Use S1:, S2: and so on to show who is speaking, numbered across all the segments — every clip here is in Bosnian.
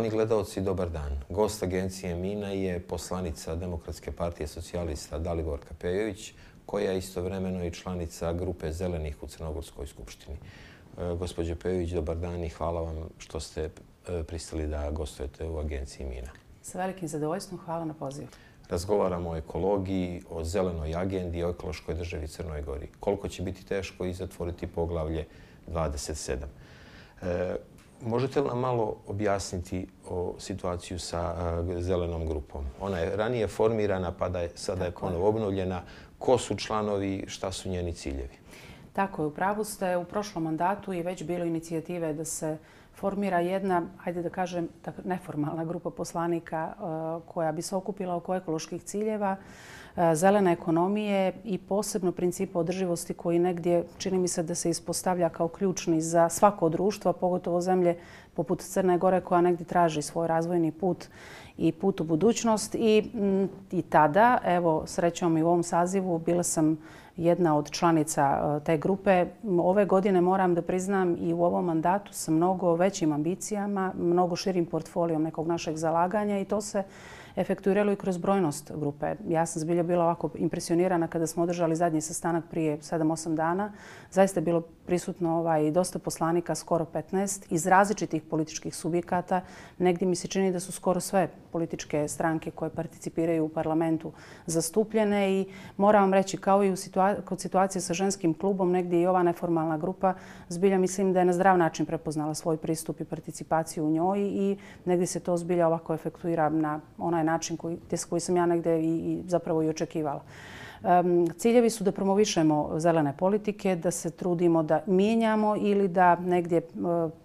S1: Poštovani gledalci, dobar dan. Gost agencije Mina je poslanica Demokratske partije socijalista Daliborka Pejović, koja je istovremeno i članica grupe Zelenih u Crnogorskoj skupštini. E, Gospodje Pejović, dobar dan i hvala vam što ste e, pristali da gostujete u agenciji Mina.
S2: Sa velikim zadovoljstvom, hvala na pozivu.
S1: Razgovaramo o ekologiji, o zelenoj agendi, o ekološkoj državi Crnoj Gori. Koliko će biti teško i zatvoriti poglavlje 27. Možete li nam malo objasniti o situaciju sa zelenom grupom? Ona je ranije formirana, pa da je, sada je ponovo obnovljena. Ko su članovi, šta su njeni ciljevi?
S2: Tako je, u pravu ste. U prošlom mandatu je već bilo inicijative da se formira jedna, hajde da kažem, neformalna grupa poslanika koja bi se okupila oko ekoloških ciljeva. E, zelene ekonomije i posebno principa održivosti koji negdje čini mi se da se ispostavlja kao ključni za svako društvo, pogotovo zemlje poput Crne Gore koja negdje traži svoj razvojni put i put u budućnost. I, i tada, evo srećom i u ovom sazivu, bila sam jedna od članica e, te grupe. Ove godine moram da priznam i u ovom mandatu sa mnogo većim ambicijama, mnogo širim portfolijom nekog našeg zalaganja i to se efektuiralo i kroz brojnost grupe. Ja sam zbilja bila ovako impresionirana kada smo održali zadnji sastanak prije 7-8 dana. Zaista je bilo prisutno ovaj, dosta poslanika, skoro 15, iz različitih političkih subjekata. Negdje mi se čini da su skoro sve političke stranke koje participiraju u parlamentu zastupljene i moram vam reći, kao i u situa kod situacije sa ženskim klubom, negdje i ova neformalna grupa, zbilja mislim da je na zdrav način prepoznala svoj pristup i participaciju u njoj i negdje se to zbilja ovako efektuira na onaj način koji, koji sam ja negdje i, i zapravo i očekivala. Ciljevi su da promovišemo zelene politike, da se trudimo da mijenjamo ili da negdje e,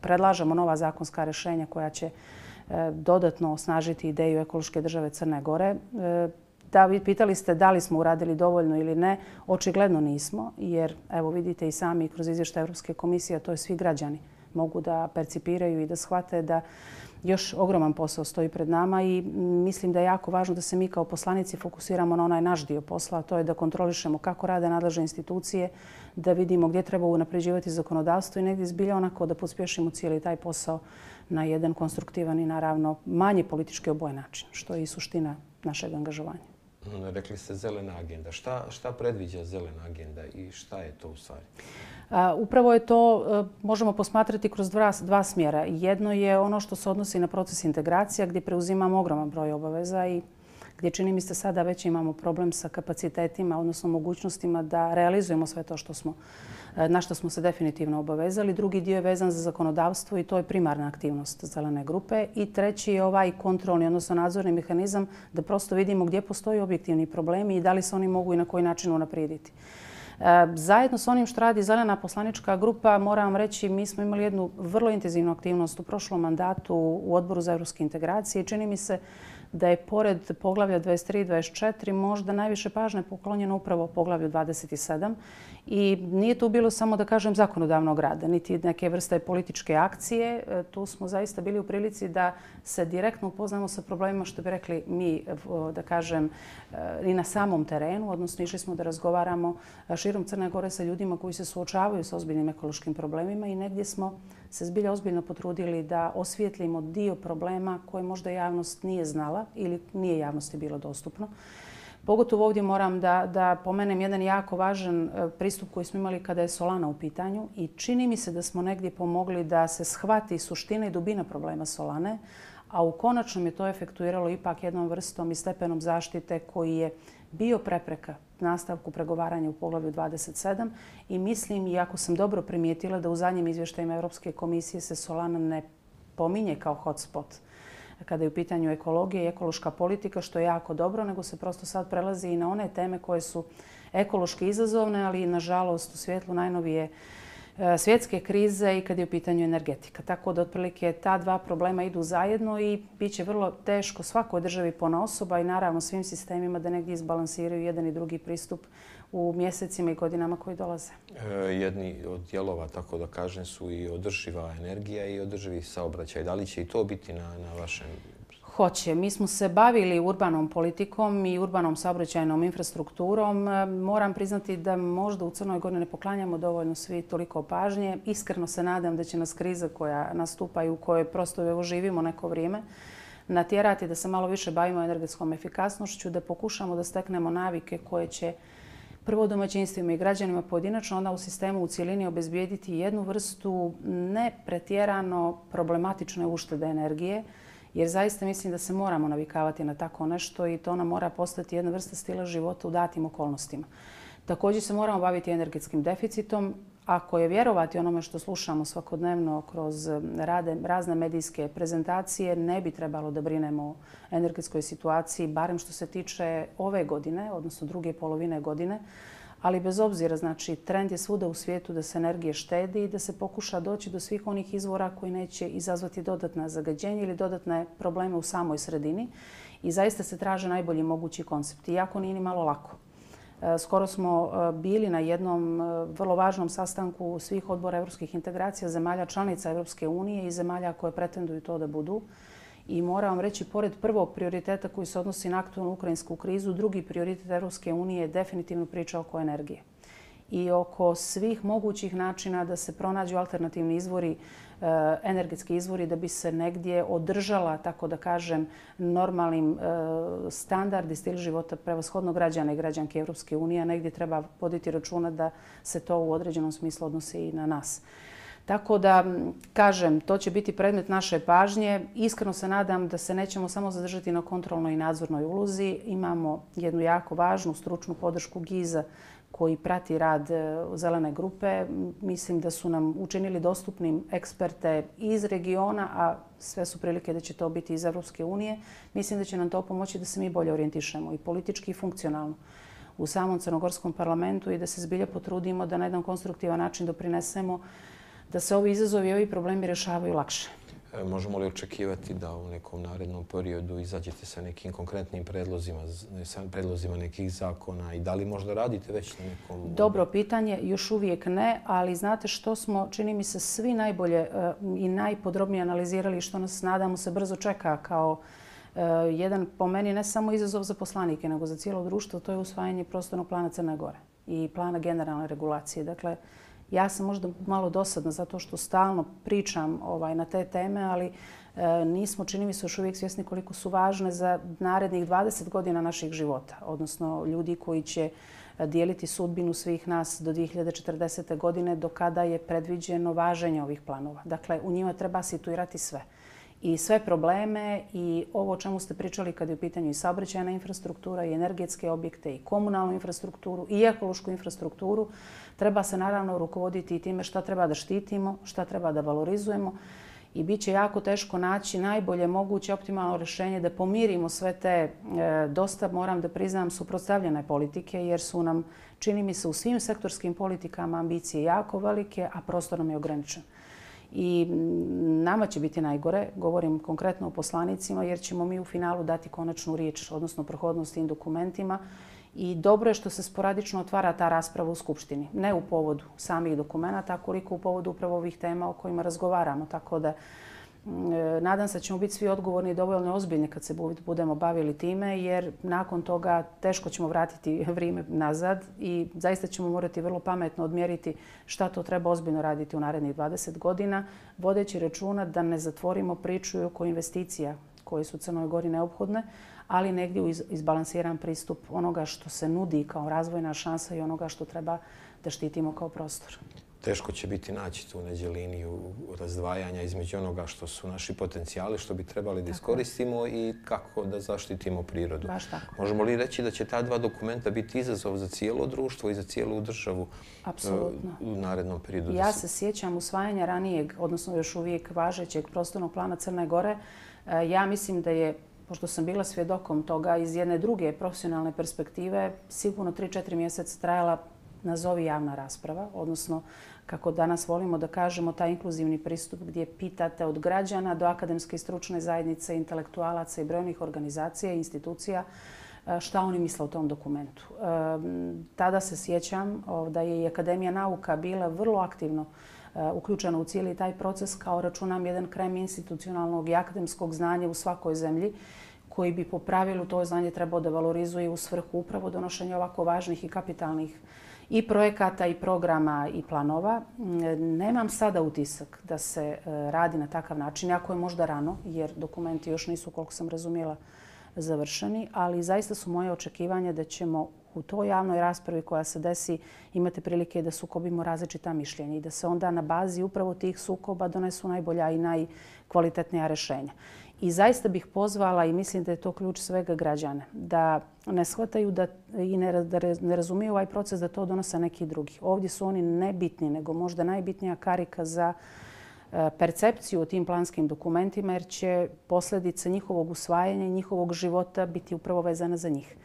S2: predlažemo nova zakonska rešenja koja će E, dodatno osnažiti ideju ekološke države Crne Gore. E, da, vi pitali ste da li smo uradili dovoljno ili ne. Očigledno nismo, jer evo vidite i sami kroz izvještaj Evropske komisije, to je svi građani mogu da percipiraju i da shvate da još ogroman posao stoji pred nama i mislim da je jako važno da se mi kao poslanici fokusiramo na onaj naš dio posla, a to je da kontrolišemo kako rade nadležne institucije, da vidimo gdje treba unapređivati zakonodavstvo i negdje zbilja onako da pospješimo cijeli taj posao na jedan konstruktivan i naravno manje politički oboj način, što je i suština našeg angažovanja.
S1: Rekli ste zelena agenda. Šta, šta predviđa zelena agenda i šta je to u stvari?
S2: Upravo je to, e, možemo posmatrati kroz dva, dva smjera. Jedno je ono što se odnosi na proces integracija gdje preuzimamo ogroman broj obaveza i gdje čini mi se sada već imamo problem sa kapacitetima, odnosno mogućnostima da realizujemo sve to što smo, e, na što smo se definitivno obavezali. Drugi dio je vezan za zakonodavstvo i to je primarna aktivnost zelene grupe. I treći je ovaj kontrolni, odnosno nadzorni mehanizam da prosto vidimo gdje postoji objektivni problemi i da li se oni mogu i na koji način unaprijediti. E, zajedno s onim što radi Zelena poslanička grupa, moram vam reći, mi smo imali jednu vrlo intenzivnu aktivnost u prošlom mandatu u odboru za evropske integracije. Čini mi se da je pored poglavlja 23 i 24 možda najviše pažnje poklonjeno upravo poglavlju 27. I nije tu bilo samo da kažem zakonodavnog rada, niti neke vrste političke akcije. E, tu smo zaista bili u prilici da se direktno upoznamo sa problemima što bi rekli mi, e, da kažem, e, i na samom terenu. Odnosno, išli smo da razgovaramo širom Crne Gore sa ljudima koji se suočavaju sa ozbiljnim ekološkim problemima i negdje smo se zbilja ozbiljno potrudili da osvijetlimo dio problema koje možda javnost nije znala ili nije javnosti bilo dostupno. Pogotovo ovdje moram da, da pomenem jedan jako važan e, pristup koji smo imali kada je Solana u pitanju i čini mi se da smo negdje pomogli da se shvati suština i dubina problema Solane, a u konačnom je to efektuiralo ipak jednom vrstom i stepenom zaštite koji je bio prepreka nastavku pregovaranja u poglavlju 27 i mislim, iako sam dobro primijetila da u zadnjim izvještajima Europske komisije se Solana ne pominje kao hotspot. Kada je u pitanju ekologija i ekološka politika, što je jako dobro, nego se prosto sad prelazi i na one teme koje su ekološki izazovne, ali nažalost u svjetlu najnovije E, E, svjetske krize i kad je u pitanju energetika. Tako da otprilike ta dva problema idu zajedno i bit će vrlo teško svakoj državi pona osoba i naravno svim sistemima da negdje izbalansiraju jedan i drugi pristup u mjesecima i godinama koji dolaze.
S1: E, jedni od dijelova, tako da kažem, su i održiva energija i održivi saobraćaj. Da li će i to biti na, na vašem
S2: Hoće. Mi smo se bavili urbanom politikom i urbanom saobraćajnom infrastrukturom. E, moram priznati da možda u Crnoj Gori ne poklanjamo dovoljno svi toliko pažnje. Iskreno se nadam da će nas kriza koja nastupa i u kojoj prosto evo živimo neko vrijeme natjerati da se malo više bavimo energetskom efikasnošću, da pokušamo da steknemo navike koje će prvo domaćinstvima i građanima pojedinačno, onda u sistemu u cijelini obezbijediti jednu vrstu nepretjerano problematične uštede energije, jer zaista mislim da se moramo navikavati na tako nešto i to nam mora postati jedna vrsta stila života u datim okolnostima. Također se moramo baviti energetskim deficitom. Ako je vjerovati onome što slušamo svakodnevno kroz rade, razne medijske prezentacije, ne bi trebalo da brinemo o energetskoj situaciji, barem što se tiče ove godine, odnosno druge polovine godine. Ali bez obzira, znači, trend je svuda u svijetu da se energije štedi i da se pokuša doći do svih onih izvora koji neće izazvati dodatna zagađenja ili dodatne probleme u samoj sredini. I zaista se traže najbolji mogući koncepti, iako nije ni malo lako. E, skoro smo e, bili na jednom e, vrlo važnom sastanku svih odbora evropskih integracija zemalja članica Evropske unije i zemalja koje pretenduju to da budu. I moram vam reći, pored prvog prioriteta koji se odnosi na aktualnu ukrajinsku krizu, drugi prioritet Europske unije je definitivno priča oko energije i oko svih mogućih načina da se pronađu alternativni izvori, e, energetski izvori, da bi se negdje održala, tako da kažem, normalnim e, standard i stil života prevashodno građana i građanke Europske unije, a negdje treba poditi računa da se to u određenom smislu odnosi i na nas. Tako da, kažem, to će biti predmet naše pažnje. Iskreno se nadam da se nećemo samo zadržati na kontrolnoj i nadzornoj ulozi. Imamo jednu jako važnu stručnu podršku GIZA koji prati rad e, zelene grupe. Mislim da su nam učinili dostupnim eksperte iz regiona, a sve su prilike da će to biti iz Evropske unije. Mislim da će nam to pomoći da se mi bolje orijentišemo i politički i funkcionalno u samom crnogorskom parlamentu i da se zbilja potrudimo da na jedan konstruktivan način doprinesemo da se ovi izazovi i ovi problemi rešavaju lakše.
S1: E, možemo li očekivati da u nekom narednom periodu izađete sa nekim konkretnim predlozima, sa predlozima nekih zakona i da li možda radite već na nekom...
S2: Dobro pitanje, još uvijek ne, ali znate što smo, čini mi se, svi najbolje e, i najpodrobnije analizirali što nas nadamo se brzo čeka kao e, jedan po meni ne samo izazov za poslanike, nego za cijelo društvo, to je usvajanje prostornog plana Crne Gore i plana generalne regulacije. Dakle, Ja sam možda malo dosadna zato što stalno pričam ovaj na te teme, ali e, nismo, čini mi se, još uvijek svjesni koliko su važne za narednih 20 godina naših života. Odnosno, ljudi koji će e, dijeliti sudbinu svih nas do 2040. godine do kada je predviđeno važenje ovih planova. Dakle, u njima treba situirati sve i sve probleme i ovo o čemu ste pričali kad je u pitanju i saobraćajna infrastruktura i energetske objekte i komunalnu infrastrukturu i ekološku infrastrukturu, treba se naravno rukovoditi i time šta treba da štitimo, šta treba da valorizujemo i bit će jako teško naći najbolje moguće optimalno rješenje da pomirimo sve te e, dosta, moram da priznam, suprotstavljene politike jer su nam, čini mi se, u svim sektorskim politikama ambicije jako velike, a prostor nam je ograničen i mm, nama će biti najgore, govorim konkretno o poslanicima, jer ćemo mi u finalu dati konačnu riječ, odnosno prohodnost tim dokumentima. I dobro je što se sporadično otvara ta rasprava u Skupštini. Ne u povodu samih dokumenta, koliko u povodu upravo ovih tema o kojima razgovaramo. Tako da E, nadam se da ćemo biti svi odgovorni i dovoljno ozbiljni kad se budemo bavili time, jer nakon toga teško ćemo vratiti vrijeme nazad i zaista ćemo morati vrlo pametno odmjeriti šta to treba ozbiljno raditi u narednih 20 godina, vodeći računa da ne zatvorimo priču oko investicija koje su Crnoj Gori neophodne, ali negdje u izbalansiran pristup onoga što se nudi kao razvojna šansa i onoga što treba da štitimo kao prostor
S1: teško će biti naći tu neđe liniju razdvajanja između onoga što su naši potencijali, što bi trebali da iskoristimo i kako da zaštitimo prirodu.
S2: Baš tako.
S1: Možemo li reći da će ta dva dokumenta biti izazov za cijelo društvo i za cijelu državu
S2: Apsolutno.
S1: E, u narednom periodu?
S2: Ja se sjećam usvajanja ranijeg, odnosno još uvijek važećeg prostornog plana Crne Gore. E, ja mislim da je pošto sam bila svjedokom toga iz jedne druge profesionalne perspektive, sigurno 3-4 mjeseca trajala nazovi javna rasprava, odnosno kako danas volimo da kažemo, taj inkluzivni pristup gdje pitate od građana do akademske i stručne zajednice, intelektualaca i brojnih organizacija i institucija e, šta oni misle o tom dokumentu. E, tada se sjećam da je i Akademija nauka bila vrlo aktivno e, uključena u cijeli taj proces kao računam jedan krem institucionalnog i akademskog znanja u svakoj zemlji koji bi po pravilu to znanje trebao da valorizuje u svrhu upravo donošenja ovako važnih i kapitalnih i projekata i programa i planova. Mm, nemam sada utisak da se e, radi na takav način, jako je možda rano, jer dokumenti još nisu, koliko sam razumijela, završeni, ali zaista su moje očekivanja da ćemo u toj javnoj raspravi koja se desi imate prilike da sukobimo različita mišljenja i da se onda na bazi upravo tih sukoba donesu najbolja i najkvalitetnija rešenja. I zaista bih pozvala i mislim da je to ključ svega građana, da ne shvataju da, i ne, da ne razumiju ovaj proces da to donose neki drugi. Ovdje su oni nebitni, nego možda najbitnija karika za e, percepciju o tim planskim dokumentima, jer će posljedice njihovog usvajanja i njihovog života biti upravo vezane za njih.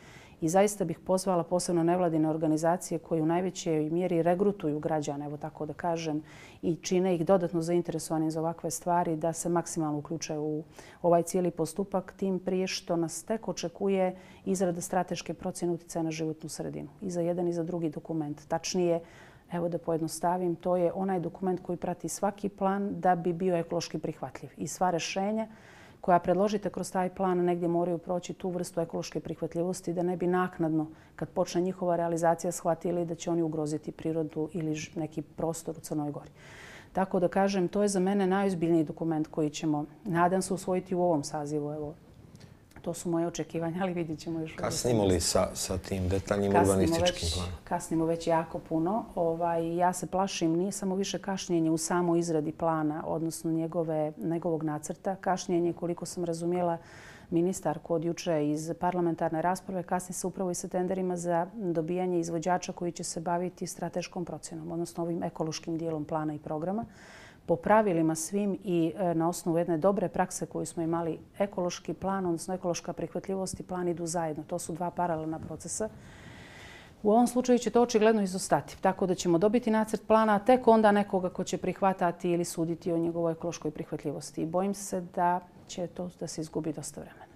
S2: I zaista bih pozvala posebno nevladine organizacije koje u najvećoj mjeri regrutuju građane, evo tako da kažem, i čine ih dodatno zainteresovanim za ovakve stvari da se maksimalno uključaju u ovaj cijeli postupak, tim prije što nas tek očekuje izrada strateške procjene utjecaja na životnu sredinu. I za jedan i za drugi dokument. Tačnije, evo da pojednostavim, to je onaj dokument koji prati svaki plan da bi bio ekološki prihvatljiv. I sva rešenja koja predložite kroz taj plan negdje moraju proći tu vrstu ekološke prihvatljivosti da ne bi naknadno, kad počne njihova realizacija, shvatili da će oni ugroziti prirodu ili neki prostor u Crnoj Gori. Tako da kažem, to je za mene najozbiljniji dokument koji ćemo, nadam se, usvojiti u ovom sazivu. Evo, To su moje očekivanja, ali vidit ćemo još.
S1: Kasnimo li sa, sa tim detaljnim urbanističkim planom?
S2: Kasnimo već jako puno. Ovaj, ja se plašim, nije samo više kašnjenje u samo izradi plana, odnosno njegove, njegovog nacrta. Kašnjenje, koliko sam razumijela, ministar kod juče iz parlamentarne rasprave kasni se upravo i sa tenderima za dobijanje izvođača koji će se baviti strateškom procjenom, odnosno ovim ekološkim dijelom plana i programa po pravilima svim i e, na osnovu jedne dobre prakse koju smo imali ekološki plan, odnosno ekološka prihvatljivost i plan idu zajedno. To su dva paralelna procesa. U ovom slučaju će to očigledno izostati. Tako da ćemo dobiti nacrt plana, a tek onda nekoga ko će prihvatati ili suditi o njegovoj ekološkoj prihvatljivosti. I bojim se da će to da se izgubi dosta vremena.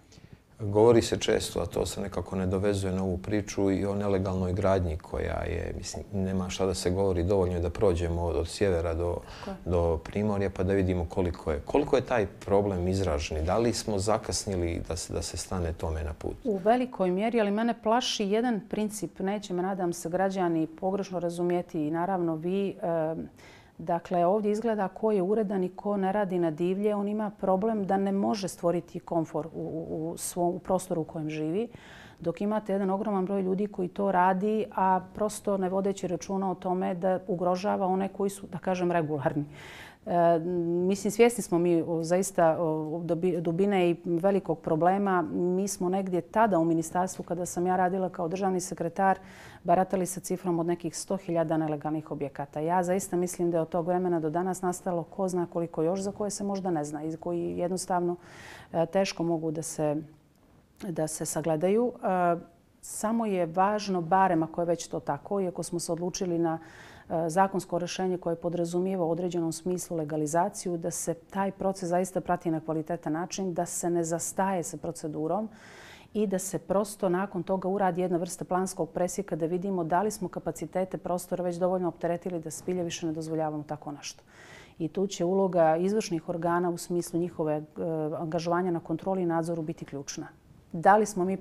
S1: Govori se često, a to se nekako ne dovezuje na ovu priču i o nelegalnoj gradnji koja je, mislim, nema šta da se govori, dovoljno je da prođemo od, od sjevera do, do primorja pa da vidimo koliko je. Koliko je taj problem izraženi? Da li smo zakasnili da se, da se stane tome na put?
S2: U velikoj mjeri, ali mene plaši jedan princip. Neće me, nadam se, građani pogrešno razumijeti i naravno vi... E, Dakle, ovdje izgleda ko je uredan i ko ne radi na divlje. On ima problem da ne može stvoriti komfor u, u, svom, u prostoru u kojem živi. Dok imate jedan ogroman broj ljudi koji to radi, a prosto ne vodeći računa o tome da ugrožava one koji su, da kažem, regularni. E, mislim, svjesni smo mi zaista dubine i velikog problema. Mi smo negdje tada u ministarstvu, kada sam ja radila kao državni sekretar, baratali sa cifrom od nekih 100.000 nelegalnih objekata. Ja zaista mislim da je od tog vremena do danas nastalo ko zna koliko još za koje se možda ne zna i koji jednostavno e, teško mogu da se, da se sagledaju. E, samo je važno, barem ako je već to tako, iako smo se odlučili na E, zakonsko rešenje koje podrazumijeva u određenom smislu legalizaciju, da se taj proces zaista prati na kvalitetan način, da se ne zastaje sa procedurom i da se prosto nakon toga uradi jedna vrsta planskog presjeka da vidimo da li smo kapacitete prostora već dovoljno opteretili da spilje više ne dozvoljavamo tako nešto. I tu će uloga izvršnih organa u smislu njihove e, angažovanja na kontroli i nadzoru biti ključna. Da li smo mi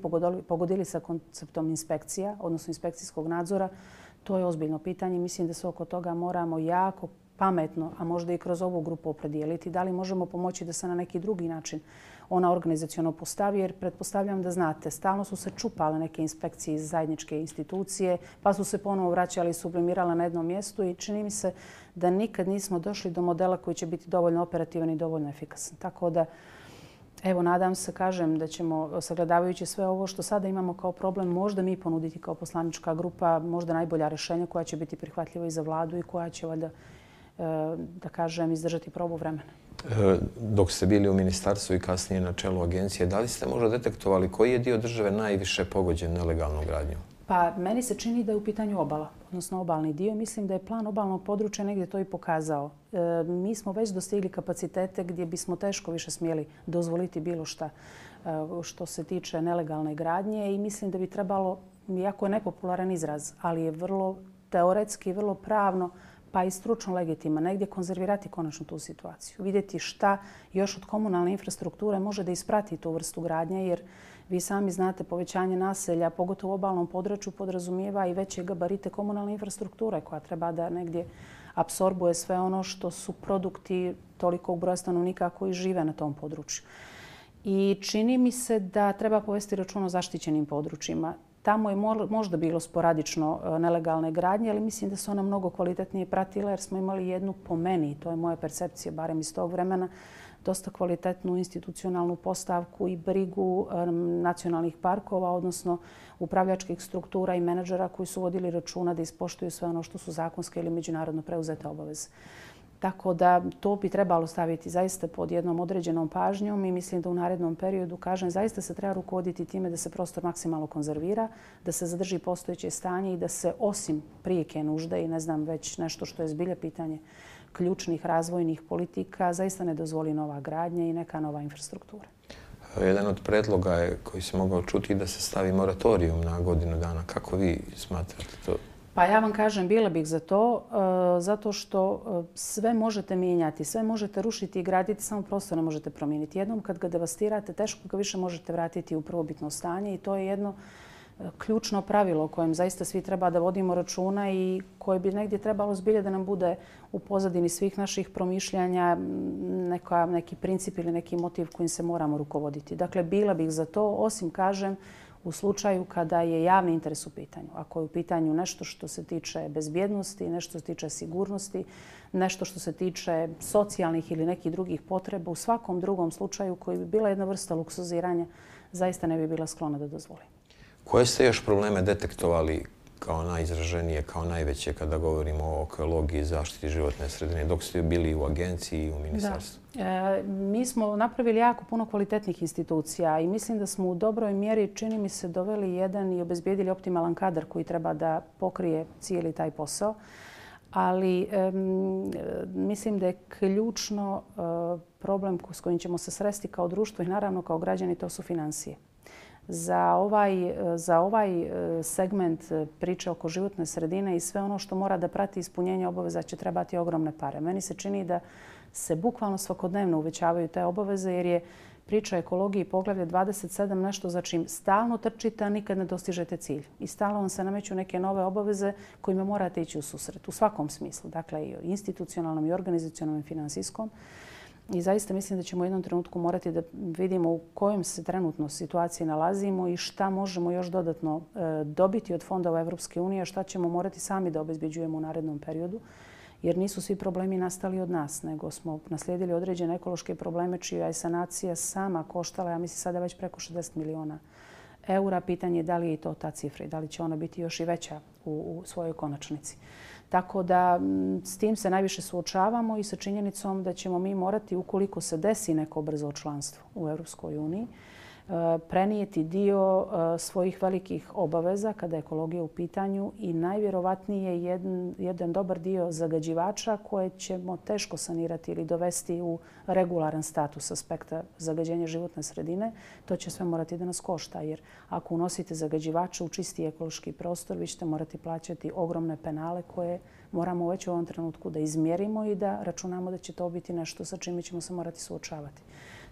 S2: pogodili sa konceptom inspekcija, odnosno inspekcijskog nadzora, To je ozbiljno pitanje. Mislim da se oko toga moramo jako pametno, a možda i kroz ovu grupu opredijeliti. Da li možemo pomoći da se na neki drugi način ona organizacijono postavi, jer pretpostavljam da znate, stalno su se čupale neke inspekcije iz zajedničke institucije, pa su se ponovo vraćali i sublimirale na jednom mjestu i čini mi se da nikad nismo došli do modela koji će biti dovoljno operativan i dovoljno efikasan. Tako da, Evo, nadam se, kažem, da ćemo, sagledavajući sve ovo što sada imamo kao problem, možda mi ponuditi kao poslanička grupa možda najbolja rešenja koja će biti prihvatljiva i za vladu i koja će, valjda, e, da kažem, izdržati probu vremena.
S1: E, dok ste bili u ministarstvu i kasnije na čelu agencije, da li ste možda detektovali koji je dio države najviše pogođen nelegalnom gradnjom?
S2: Pa meni se čini da je u pitanju obala, odnosno obalni dio. Mislim da je plan obalnog područja negdje to i pokazao. E, mi smo već dostigli kapacitete gdje bismo teško više smjeli dozvoliti bilo šta e, što se tiče nelegalne gradnje i mislim da bi trebalo, jako je nepopularan izraz, ali je vrlo teoretski, vrlo pravno pa i stručno legitima, negdje konzervirati konačno tu situaciju. Vidjeti šta još od komunalne infrastrukture može da isprati tu vrstu gradnje, jer vi sami znate povećanje naselja, pogotovo u obalnom području, podrazumijeva i veće gabarite komunalne infrastrukture koja treba da negdje apsorbuje sve ono što su produkti tolikog broja stanovnika koji žive na tom području. I čini mi se da treba povesti račun o zaštićenim područjima. Tamo je možda bilo sporadično e, nelegalne gradnje, ali mislim da su ona mnogo kvalitetnije pratila jer smo imali jednu po meni, to je moja percepcija, barem iz tog vremena, dosta kvalitetnu institucionalnu postavku i brigu nacionalnih parkova, odnosno upravljačkih struktura i menadžera koji su vodili računa da ispoštuju sve ono što su zakonske ili međunarodno preuzete obaveze. Tako da to bi trebalo staviti zaista pod jednom određenom pažnjom i mislim da u narednom periodu, kažem, zaista se treba rukovoditi time da se prostor maksimalno konzervira, da se zadrži postojeće stanje i da se osim prijeke nužde i ne znam već nešto što je zbilje pitanje ključnih razvojnih politika, zaista ne dozvoli nova gradnja i neka nova infrastruktura.
S1: Jedan od predloga je koji se mogao čuti da se stavi moratorium na godinu dana. Kako vi smatrate to?
S2: Pa ja vam kažem, bila bih za to, e, zato što e, sve možete mijenjati, sve možete rušiti i graditi, samo prostor ne možete promijeniti. Jednom kad ga devastirate, teško ga više možete vratiti u prvobitno stanje i to je jedno ključno pravilo o kojem zaista svi treba da vodimo računa i koje bi negdje trebalo zbilje da nam bude u pozadini svih naših promišljanja neka, neki princip ili neki motiv kojim se moramo rukovoditi. Dakle, bila bih za to, osim kažem, u slučaju kada je javni interes u pitanju. Ako je u pitanju nešto što se tiče bezbjednosti, nešto što se tiče sigurnosti, nešto što se tiče socijalnih ili nekih drugih potreba, u svakom drugom slučaju koji bi bila jedna vrsta luksuziranja, zaista ne bi bila sklona da dozvoli.
S1: Koje ste još probleme detektovali kao najizraženije, kao najveće kada govorimo o ekologiji i zaštiti životne sredine, dok ste bili u agenciji i u ministarstvu?
S2: E, mi smo napravili jako puno kvalitetnih institucija i mislim da smo u dobroj mjeri, čini mi se, doveli jedan i obezbijedili optimalan kadar koji treba da pokrije cijeli taj posao. Ali mislim da je ključno e, problem s kojim ćemo se sresti kao društvo i naravno kao građani, to su financije za ovaj, za ovaj e, segment e, priče oko životne sredine i sve ono što mora da prati ispunjenje obaveza će trebati ogromne pare. Meni se čini da se bukvalno svakodnevno uvećavaju te obaveze jer je priča ekologiji poglavlje 27 nešto za čim stalno trčite, a nikad ne dostižete cilj. I stalno vam se nameću neke nove obaveze kojima morate ići u susret u svakom smislu. Dakle, i institucionalnom i organizacionalnom i finansijskom. I zaista mislim da ćemo u jednom trenutku morati da vidimo u kojem se trenutno situaciji nalazimo i šta možemo još dodatno e, dobiti od fondova Evropske unije, šta ćemo morati sami da obezbeđujemo u narednom periodu. Jer nisu svi problemi nastali od nas, nego smo naslijedili određene ekološke probleme čija je sanacija sama koštala, ja mislim sada već preko 60 miliona eura. Pitanje je da li je to ta cifra i da li će ona biti još i veća u, u svojoj konačnici. Tako da s tim se najviše suočavamo i sa činjenicom da ćemo mi morati, ukoliko se desi neko brzo članstvo u Europskoj uniji, E, prenijeti dio e, svojih velikih obaveza kada je ekologija u pitanju i najvjerovatnije jedan, jedan dobar dio zagađivača koje ćemo teško sanirati ili dovesti u regularan status aspekta zagađenja životne sredine. To će sve morati da nas košta jer ako unosite zagađivača u čisti ekološki prostor vi ćete morati plaćati ogromne penale koje moramo već u ovom trenutku da izmjerimo i da računamo da će to biti nešto sa čime ćemo se morati suočavati.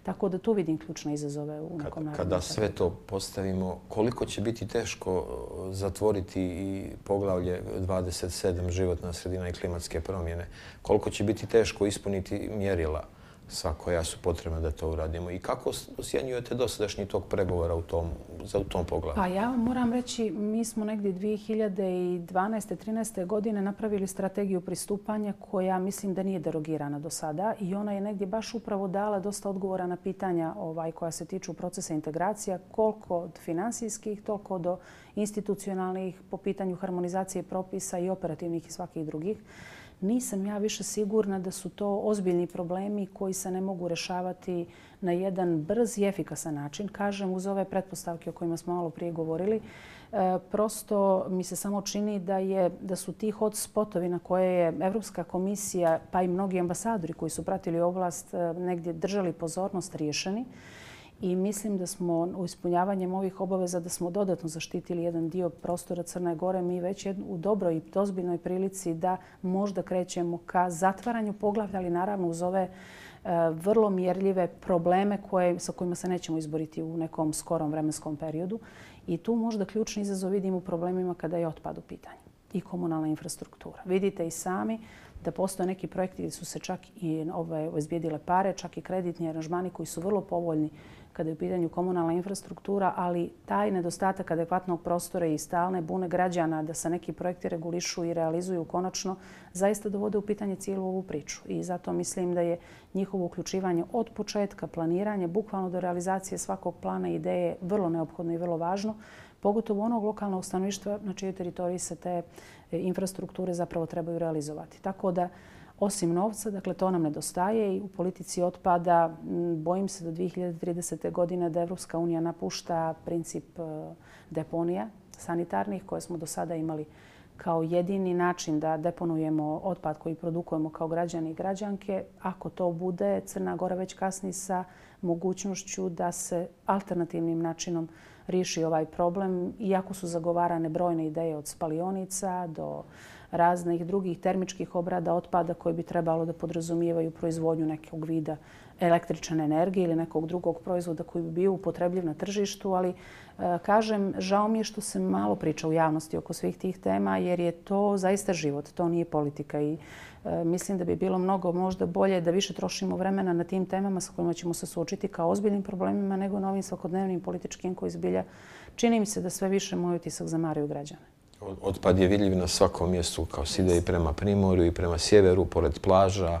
S2: Tako da tu vidim ključne izazove u nekom
S1: narednom. Kada sve to postavimo, koliko će biti teško uh, zatvoriti i poglavlje 27 životna sredina i klimatske promjene? Koliko će biti teško ispuniti mjerila? Sva koja su potrebna da to uradimo. I kako osjenjujete dosadašnji tog pregovora u tom, za u tom pogledu?
S2: Pa ja moram reći, mi smo negdje 2012. 13. godine napravili strategiju pristupanja koja mislim da nije derogirana do sada i ona je negdje baš upravo dala dosta odgovora na pitanja ovaj koja se tiču procesa integracija, koliko od finansijskih, toliko do institucionalnih po pitanju harmonizacije propisa i operativnih i svakih drugih nisam ja više sigurna da su to ozbiljni problemi koji se ne mogu rešavati na jedan brz i efikasan način. Kažem, uz ove pretpostavke o kojima smo malo prije govorili, e, prosto mi se samo čini da, je, da su ti hot spotovi na koje je Evropska komisija pa i mnogi ambasadori koji su pratili oblast e, negdje držali pozornost riješeni i mislim da smo u ispunjavanjem ovih obaveza da smo dodatno zaštitili jedan dio prostora Crne Gore. Mi već u dobroj i dozbiljnoj prilici da možda krećemo ka zatvaranju poglavlja, ali naravno uz ove e, vrlo mjerljive probleme koje, sa kojima se nećemo izboriti u nekom skorom vremenskom periodu. I tu možda ključni izazov vidim u problemima kada je otpad u pitanju i komunalna infrastruktura. Vidite i sami da postoje neki projekti gdje su se čak i ove izbjedile pare, čak i kreditni aranžmani koji su vrlo povoljni kada je u pitanju komunalna infrastruktura, ali taj nedostatak adekvatnog prostora i stalne bune građana da se neki projekti regulišu i realizuju konačno, zaista dovode u pitanje cijelu ovu priču. I zato mislim da je njihovo uključivanje od početka, planiranje, bukvalno do realizacije svakog plana i ideje vrlo neophodno i vrlo važno, pogotovo onog lokalnog stanovištva na čijoj teritoriji se te e, infrastrukture zapravo trebaju realizovati. Tako da, osim novca, dakle to nam nedostaje i u politici otpada bojim se do 2030. godine da Evropska unija napušta princip e, deponija sanitarnih koje smo do sada imali kao jedini način da deponujemo otpad koji produkujemo kao građani i građanke. Ako to bude, Crna Gora već kasni sa mogućnošću da se alternativnim načinom riješi ovaj problem. Iako su zagovarane brojne ideje od spalionica do raznih drugih termičkih obrada otpada koji bi trebalo da podrazumijevaju proizvodnju nekog vida električne energije ili nekog drugog proizvoda koji bi bio upotrebljiv na tržištu, ali e, kažem, žao mi je što se malo priča u javnosti oko svih tih tema, jer je to zaista život, to nije politika i e, mislim da bi bilo mnogo možda bolje da više trošimo vremena na tim temama sa kojima ćemo se suočiti kao ozbiljnim problemima nego na ovim svakodnevnim političkim koji zbilja čini mi se da sve više moj utisak zamaraju građane.
S1: Otpad je vidljiv na svakom mjestu, kao se ide i prema Primorju i prema sjeveru, pored plaža, e,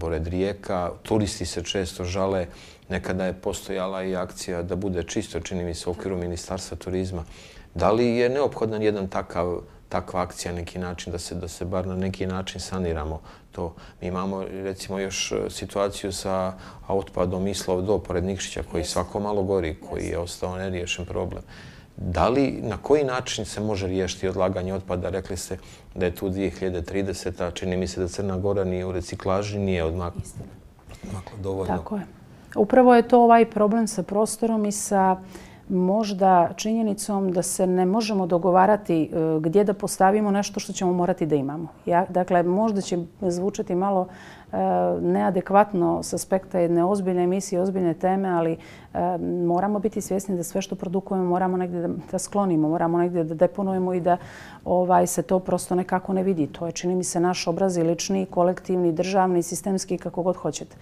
S1: pored rijeka. Turisti se često žale. Nekada je postojala i akcija da bude čisto, čini mi se, u okviru Ministarstva turizma. Da li je neophodan jedan takav takva akcija neki način da se da se bar na neki način saniramo to mi imamo recimo još situaciju sa otpadom Islov do pored Nikšića koji svako malo gori koji je ostao neriješen problem Da li, na koji način se može riješiti odlaganje otpada? Rekli ste da je tu 2030. a čini mi se da Crna Gora nije u reciklaži, nije odmakla dovoljno.
S2: Tako je. Upravo je to ovaj problem sa prostorom i sa možda činjenicom da se ne možemo dogovarati e, gdje da postavimo nešto što ćemo morati da imamo. Ja, dakle, možda će zvučati malo e, neadekvatno s aspekta jedne ozbiljne emisije, ozbiljne teme, ali e, moramo biti svjesni da sve što produkujemo moramo negdje da, da sklonimo, moramo negdje da deponujemo i da ovaj se to prosto nekako ne vidi. To je, čini mi se, naš obraz i lični, kolektivni, državni, sistemski, kako god hoćete.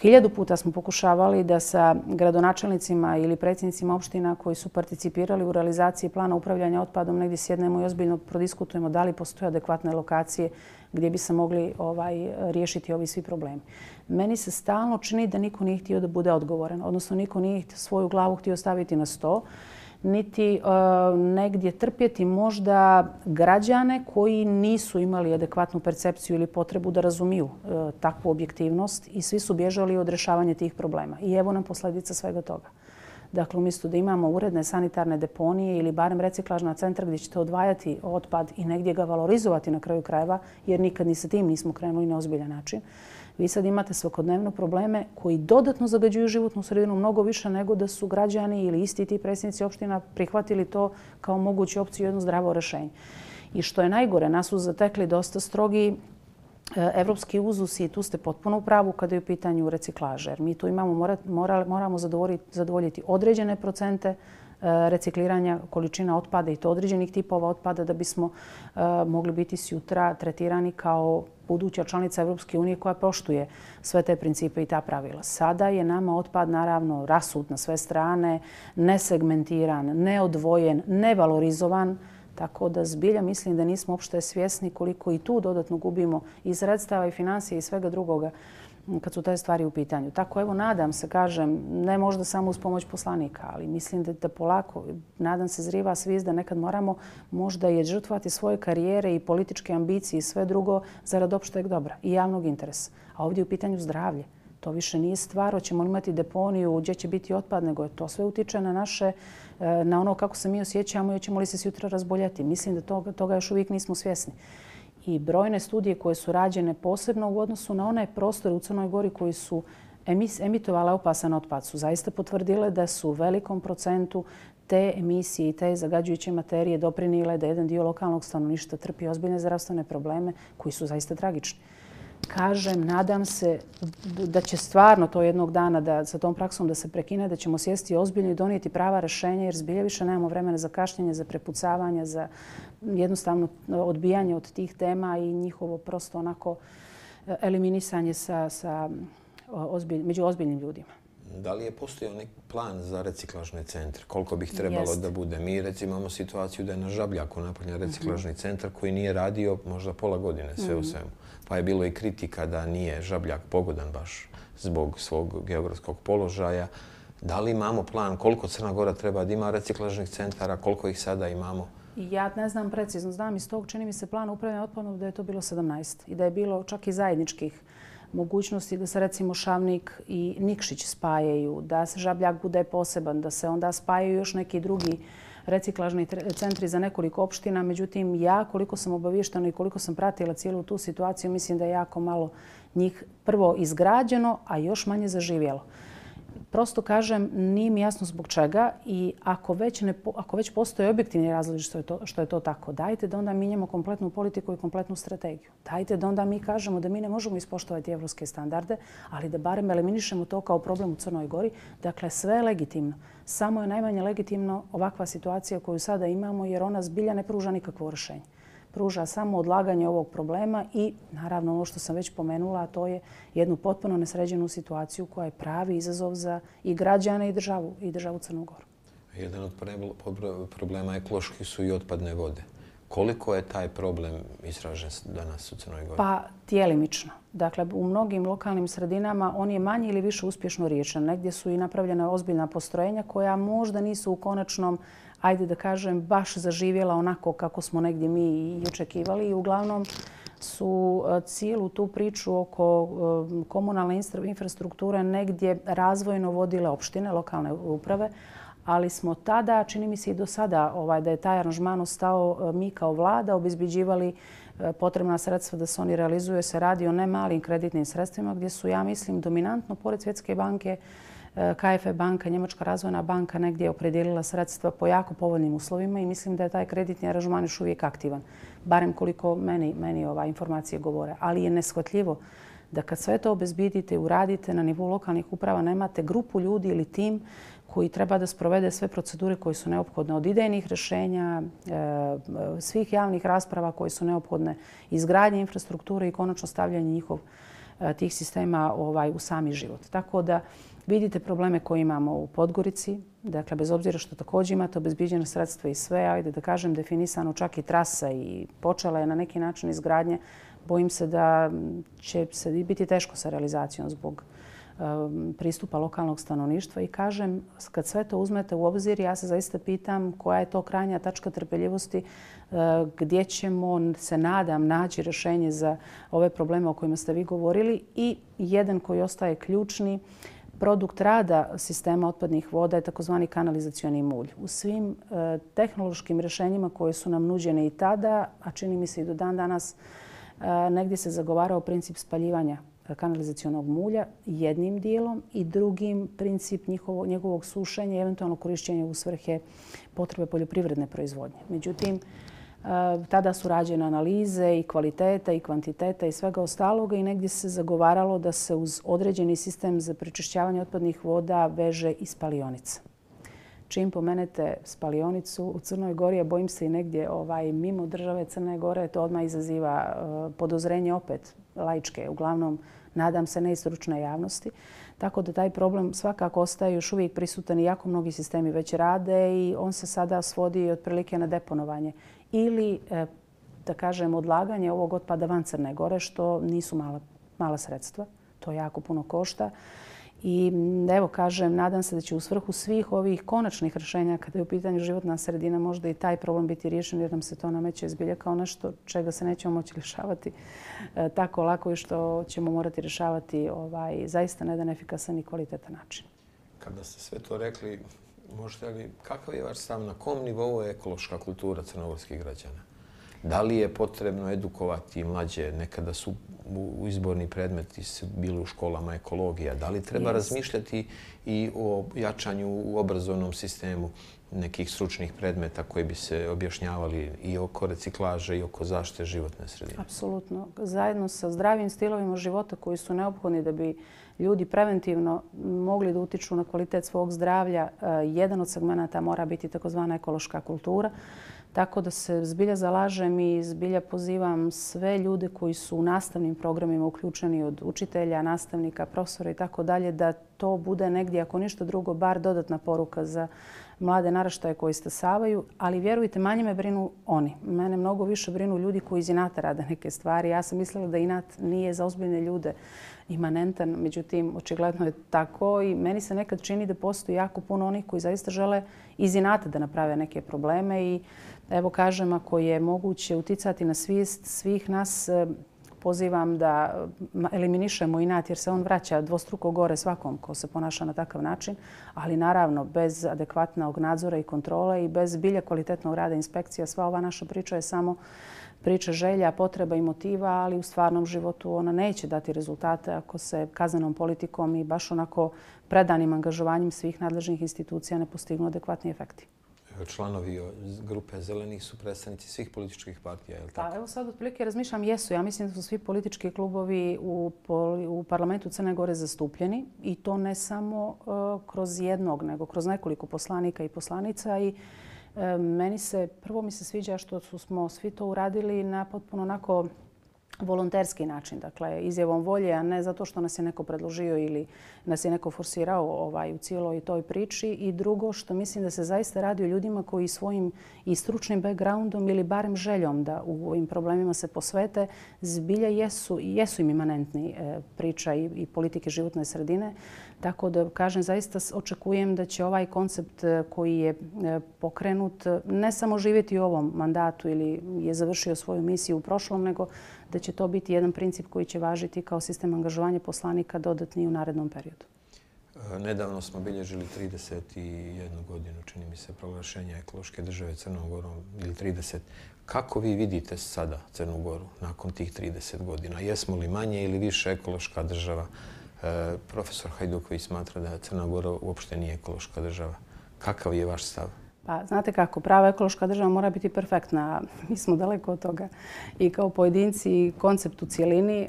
S2: Hiljadu puta smo pokušavali da sa gradonačelnicima ili predsjednicima opština koji su participirali u realizaciji plana upravljanja otpadom negdje sjednemo i ozbiljno prodiskutujemo da li postoje adekvatne lokacije gdje bi se mogli ovaj, riješiti ovi svi problemi. Meni se stalno čini da niko nije htio da bude odgovoren, odnosno niko nije svoju glavu htio staviti na sto niti uh, negdje trpjeti možda građane koji nisu imali adekvatnu percepciju ili potrebu da razumiju uh, takvu objektivnost i svi su bježali od rešavanja tih problema. I evo nam posljedica svega toga. Dakle, umjesto da imamo uredne sanitarne deponije ili barem reciklažna centra gdje ćete odvajati otpad i negdje ga valorizovati na kraju krajeva, jer nikad ni sa tim nismo krenuli na ozbiljan način, Vi sad imate svakodnevno probleme koji dodatno zagađuju životnu sredinu mnogo više nego da su građani ili isti ti predsjednici opština prihvatili to kao moguću opciju jedno zdravo rešenje. I što je najgore, nas su zatekli dosta strogi e, evropski uzus i tu ste potpuno u pravu kada je u pitanju reciklaže. Jer mi tu imamo, moramo zadovoljiti određene procente E, recikliranja količina otpada i to određenih tipova otpada da bismo e, mogli biti sjutra tretirani kao buduća članica Evropske unije koja poštuje sve te principe i ta pravila. Sada je nama otpad naravno rasut na sve strane, nesegmentiran, neodvojen, nevalorizovan, tako da zbilja mislim da nismo uopšte svjesni koliko i tu dodatno gubimo i sredstava i financije i svega drugoga kad su te stvari u pitanju. Tako evo, nadam se, kažem, ne možda samo uz pomoć poslanika, ali mislim da, da polako, nadam se, zriva sviz da nekad moramo možda je žrtvati svoje karijere i političke ambicije i sve drugo zarad opšteg dobra i javnog interesa. A ovdje je u pitanju zdravlje. To više nije stvar, hoćemo imati deponiju, gdje će biti otpad, nego je to sve utiče na naše, eh, na ono kako se mi osjećamo i hoćemo li se sutra razboljati. Mislim da toga, toga još uvijek nismo svjesni i brojne studije koje su rađene posebno u odnosu na onaj prostor u Crnoj Gori koji su emitovale opasan otpad su zaista potvrdile da su u velikom procentu te emisije i te zagađujuće materije doprinile da jedan dio lokalnog stanovništva trpi ozbiljne zdravstvene probleme koji su zaista tragični. Kažem, nadam se da će stvarno to jednog dana da sa tom praksom da se prekine, da ćemo sjesti ozbiljno i donijeti prava rešenja jer zbilje više nemamo vremena za kašnjenje, za prepucavanje, za jednostavno odbijanje od tih tema i njihovo prosto onako e, eliminisanje sa, sa ozbilj, među ozbiljnim ljudima.
S1: Da li je postojao neki plan za reciklažne centre? Koliko bih trebalo da bude? Mi recimo imamo situaciju da je na Žabljaku napravljen reciklažni mhm. centar koji nije radio možda pola godine sve u mhm. svemu. Pa je bilo i kritika da nije Žabljak pogodan baš zbog svog geografskog položaja. Da li imamo plan koliko Crna Gora treba da ima reciklažnih centara, koliko ih sada imamo?
S2: Ja ne znam precizno, znam iz tog čini mi se plan upravljanja otpadom da je to bilo 17 i da je bilo čak i zajedničkih mogućnosti da se recimo Šavnik i Nikšić spajaju, da se Žabljak bude poseban, da se onda spajaju još neki drugi reciklažni centri za nekoliko opština. Međutim, ja koliko sam obavištena i koliko sam pratila cijelu tu situaciju, mislim da je jako malo njih prvo izgrađeno, a još manje zaživjelo prosto kažem, nije mi jasno zbog čega i ako već, ne, ako već postoje objektivni razlozi što je, to, što je to tako, dajte da onda minjamo kompletnu politiku i kompletnu strategiju. Dajte da onda mi kažemo da mi ne možemo ispoštovati evropske standarde, ali da barem eliminišemo to kao problem u Crnoj Gori. Dakle, sve je legitimno. Samo je najmanje legitimno ovakva situacija koju sada imamo jer ona zbilja ne pruža nikakvo rješenje pruža samo odlaganje ovog problema i naravno ono što sam već pomenula, a to je jednu potpuno nesređenu situaciju koja je pravi izazov za i građane i državu i državu Crnu Goru.
S1: Jedan od problema ekološki su i otpadne vode. Koliko je taj problem izražen danas u Crnoj Gori?
S2: Pa, tijelimično. Dakle, u mnogim lokalnim sredinama on je manje ili više uspješno riješen. Negdje su i napravljena ozbiljna postrojenja koja možda nisu u konačnom ajde da kažem, baš zaživjela onako kako smo negdje mi i očekivali. I uglavnom su e, cijelu tu priču oko e, komunalne infrastrukture negdje razvojno vodile opštine, lokalne uprave, ali smo tada, čini mi se i do sada, ovaj, da je taj aranžman ostao e, mi kao vlada, obizbiđivali potrebna sredstva da se oni realizuje. Se radi o ne malim kreditnim sredstvima gdje su, ja mislim, dominantno, pored Svjetske banke, KFE banka, Njemačka razvojna banka, negdje je opredelila sredstva po jako povoljnim uslovima i mislim da je taj kreditni aranžman još uvijek aktivan. Barem koliko meni, meni ova informacije govore. Ali je neshvatljivo da kad sve to obezbidite uradite na nivou lokalnih uprava, nemate grupu ljudi ili tim koji treba da sprovede sve procedure koje su neophodne od idejnih rešenja, e, svih javnih rasprava koje su neophodne, izgradnje infrastrukture i konačno stavljanje njihov Eh, tih sistema ovaj u sami život. Tako da Vidite probleme koje imamo u Podgorici, dakle, bez obzira što također imate obezbiđene sredstva i sve, ajde da kažem, definisano čak i trasa i počela je na neki način izgradnje, bojim se da će se biti teško sa realizacijom zbog Um, pristupa lokalnog stanovništva i kažem, kad sve to uzmete u obzir, ja se zaista pitam koja je to krajnja tačka trpeljivosti uh, gdje ćemo, se nadam, naći rješenje za ove probleme o kojima ste vi govorili i jedan koji ostaje ključni, produkt rada sistema otpadnih voda je takozvani kanalizacioni mulj. U svim uh, tehnološkim rješenjima koje su nam nuđene i tada, a čini mi se i do dan danas, uh, negdje se zagovarao princip spaljivanja E, kanalizacijonog mulja jednim dijelom i drugim princip njihovo, njegovog sušenja i eventualno korišćenja u svrhe potrebe poljoprivredne proizvodnje. Međutim, e, tada su rađene analize i kvaliteta i kvantiteta i svega ostaloga i negdje se zagovaralo da se uz određeni sistem za prečišćavanje otpadnih voda veže i spalionica. Čim pomenete spalionicu u Crnoj Gori, a bojim se i negdje ovaj, mimo države Crne Gore, to odmah izaziva e, podozrenje opet lajčke, uglavnom nadam se neistručne javnosti. Tako da taj problem svakako ostaje još uvijek prisutan i jako mnogi sistemi već rade i on se sada svodi otprilike na deponovanje ili e, da kažem odlaganje ovog otpada van Crne Gore što nisu mala, mala sredstva. To jako puno košta. I mm, evo kažem, nadam se da će u svrhu svih ovih konačnih rješenja kada je u pitanju životna sredina možda i taj problem biti riješen jer nam se to nameće izbilja kao nešto čega se nećemo moći rješavati e, tako lako i što ćemo morati rješavati ovaj, zaista na jedan efikasan i kvalitetan način.
S1: Kada ste sve to rekli, možete li, kakav je vaš stav na kom nivou je ekološka kultura crnogorskih građana? Da li je potrebno edukovati mlađe? Nekada su u izborni predmeti bili u školama ekologija. Da li treba razmišljati i o jačanju u obrazovnom sistemu nekih stručnih predmeta koji bi se objašnjavali i oko reciklaže i oko zaštite životne sredine?
S2: Apsolutno. Zajedno sa zdravim stilovima života koji su neophodni da bi ljudi preventivno mogli da utiču na kvalitet svog zdravlja, eh, jedan od segmenta mora biti takozvana ekološka kultura. Tako da se zbilja zalažem i zbilja pozivam sve ljude koji su u nastavnim programima uključeni od učitelja, nastavnika, profesora i tako dalje, da to bude negdje, ako ništa drugo, bar dodatna poruka za mlade naraštaje koji stasavaju. Ali vjerujte, manje me brinu oni. Mene mnogo više brinu ljudi koji iz inata rade neke stvari. Ja sam mislila da inat nije za ozbiljne ljude imanentan, međutim, očigledno je tako i meni se nekad čini da postoji jako puno onih koji zaista žele iz inata da naprave neke probleme i evo kažem, ako je moguće uticati na svijest svih nas, eh, pozivam da eh, eliminišemo inat jer se on vraća dvostruko gore svakom ko se ponaša na takav način, ali naravno bez adekvatnog nadzora i kontrole i bez bilja kvalitetnog rada inspekcija. Sva ova naša priča je samo priča želja, potreba i motiva, ali u stvarnom životu ona neće dati rezultate ako se kaznenom politikom i baš onako predanim angažovanjem svih nadležnih institucija ne postignu adekvatni efekti
S1: članovi grupe zelenih su predstavnici svih političkih partija, je li tako?
S2: Pa, evo sad otprilike razmišljam, jesu. Ja mislim da su svi politički klubovi u, u parlamentu Crne Gore zastupljeni i to ne samo uh, kroz jednog, nego kroz nekoliko poslanika i poslanica i uh, meni se, prvo mi se sviđa što su smo svi to uradili na potpuno onako volonterski način, dakle izjavom volje, a ne zato što nas je neko predložio ili nas je neko forsirao ovaj, u cijeloj toj priči. I drugo, što mislim da se zaista radi o ljudima koji svojim i stručnim backgroundom ili barem željom da u ovim problemima se posvete, zbilja jesu, jesu im imanentni e, priča i, i politike životne sredine. Tako da, kažem, zaista očekujem da će ovaj koncept e, koji je e, pokrenut e, ne samo živjeti u ovom mandatu ili je završio svoju misiju u prošlom, nego da će to biti jedan princip koji će važiti kao sistem angažovanja poslanika dodatni u narednom periodu.
S1: E, nedavno smo bilježili 31 godinu, čini mi se, proglašenja ekološke države Crnogorom ili 30. Kako vi vidite sada Crnu Goru nakon tih 30 godina? Jesmo li manje ili više ekološka država? E, profesor Hajduković smatra da Crna Gora uopšte nije ekološka država. Kakav je vaš stav?
S2: Pa znate kako, prava ekološka država mora biti perfektna. Mi smo daleko od toga i kao pojedinci i koncept u cijelini. E,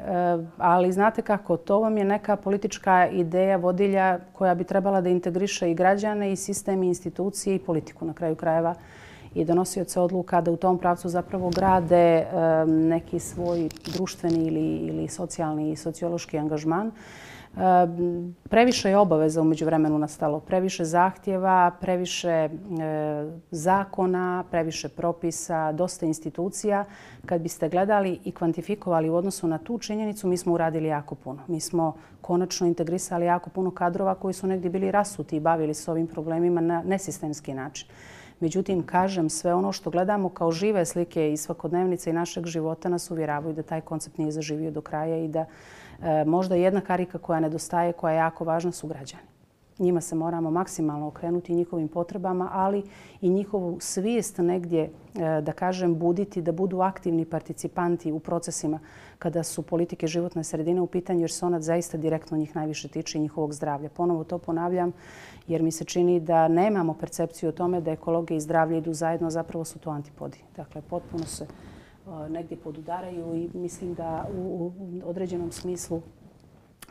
S2: ali znate kako, to vam je neka politička ideja vodilja koja bi trebala da integriše i građane i sistem i institucije i politiku na kraju krajeva i donosioce odluka da u tom pravcu zapravo grade e, neki svoj društveni ili, ili socijalni i sociološki angažman. Previše je obaveza umeđu vremenu nastalo. Previše zahtjeva, previše e, zakona, previše propisa, dosta institucija. Kad biste gledali i kvantifikovali u odnosu na tu činjenicu, mi smo uradili jako puno. Mi smo konačno integrisali jako puno kadrova koji su negdje bili rasuti i bavili se ovim problemima na nesistemski način. Međutim, kažem, sve ono što gledamo kao žive slike i svakodnevnice i našeg života nas uvjeravaju da taj koncept nije zaživio do kraja i da E, možda jedna karika koja nedostaje, koja je jako važna, su građani. Njima se moramo maksimalno okrenuti njihovim potrebama, ali i njihovu svijest negdje, e, da kažem, buditi, da budu aktivni participanti u procesima kada su politike životne sredine u pitanju, jer se ona zaista direktno njih najviše tiče i njihovog zdravlja. Ponovo to ponavljam, jer mi se čini da nemamo percepciju o tome da ekologija i zdravlje idu zajedno, zapravo su to antipodi. Dakle, potpuno se e, negdje podudaraju i mislim da u određenom smislu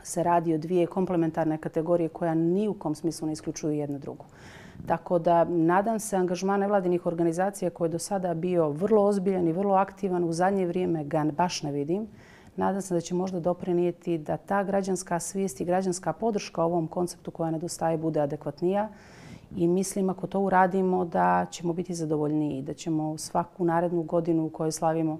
S2: se radi o dvije komplementarne kategorije koja ni u kom smislu ne isključuju jednu drugu. Tako da nadam se angažman nevladinih organizacija koji je do sada bio vrlo ozbiljan i vrlo aktivan, u zadnje vrijeme ga baš ne vidim. Nadam se da će možda doprinijeti da ta građanska svijest i građanska podrška ovom konceptu koja nedostaje bude adekvatnija. I mislim ako to uradimo da ćemo biti zadovoljniji, da ćemo svaku narednu godinu u kojoj slavimo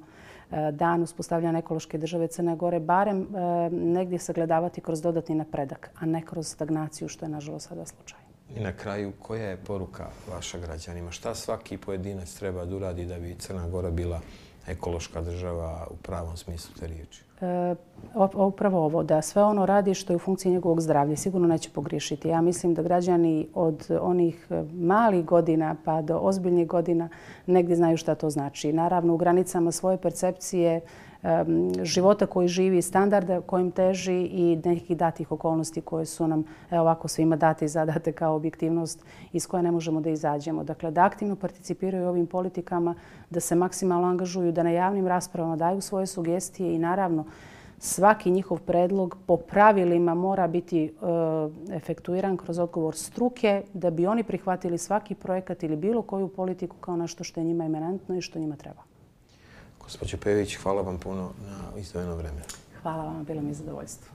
S2: dan uspostavljanja ekološke države Crne Gore barem e, negdje sagledavati kroz dodatni napredak, a ne kroz stagnaciju što je nažalost sada slučaj.
S1: I na kraju, koja je poruka vaša građanima? Šta svaki pojedinac treba da uradi da bi Crna Gora bila ekološka država u pravom smislu te riječi?
S2: E, upravo ovo, da sve ono radi što je u funkciji njegovog zdravlja, sigurno neće pogriješiti. Ja mislim da građani od onih e, malih godina pa do ozbiljnih godina negdje znaju šta to znači. Naravno, u granicama svoje percepcije, života koji živi, standarda kojim teži i nekih datih okolnosti koje su nam ovako svima date i zadate kao objektivnost iz koje ne možemo da izađemo. Dakle, da aktivno participiraju ovim politikama, da se maksimalno angažuju, da na javnim raspravama daju svoje sugestije i naravno svaki njihov predlog po pravilima mora biti e, efektuiran kroz odgovor struke da bi oni prihvatili svaki projekat ili bilo koju politiku kao nešto što je njima eminentno i što njima treba.
S1: Gospodin Pević, hvala vam puno na izdvojeno vreme.
S2: Hvala vam, bilo mi zadovoljstvo.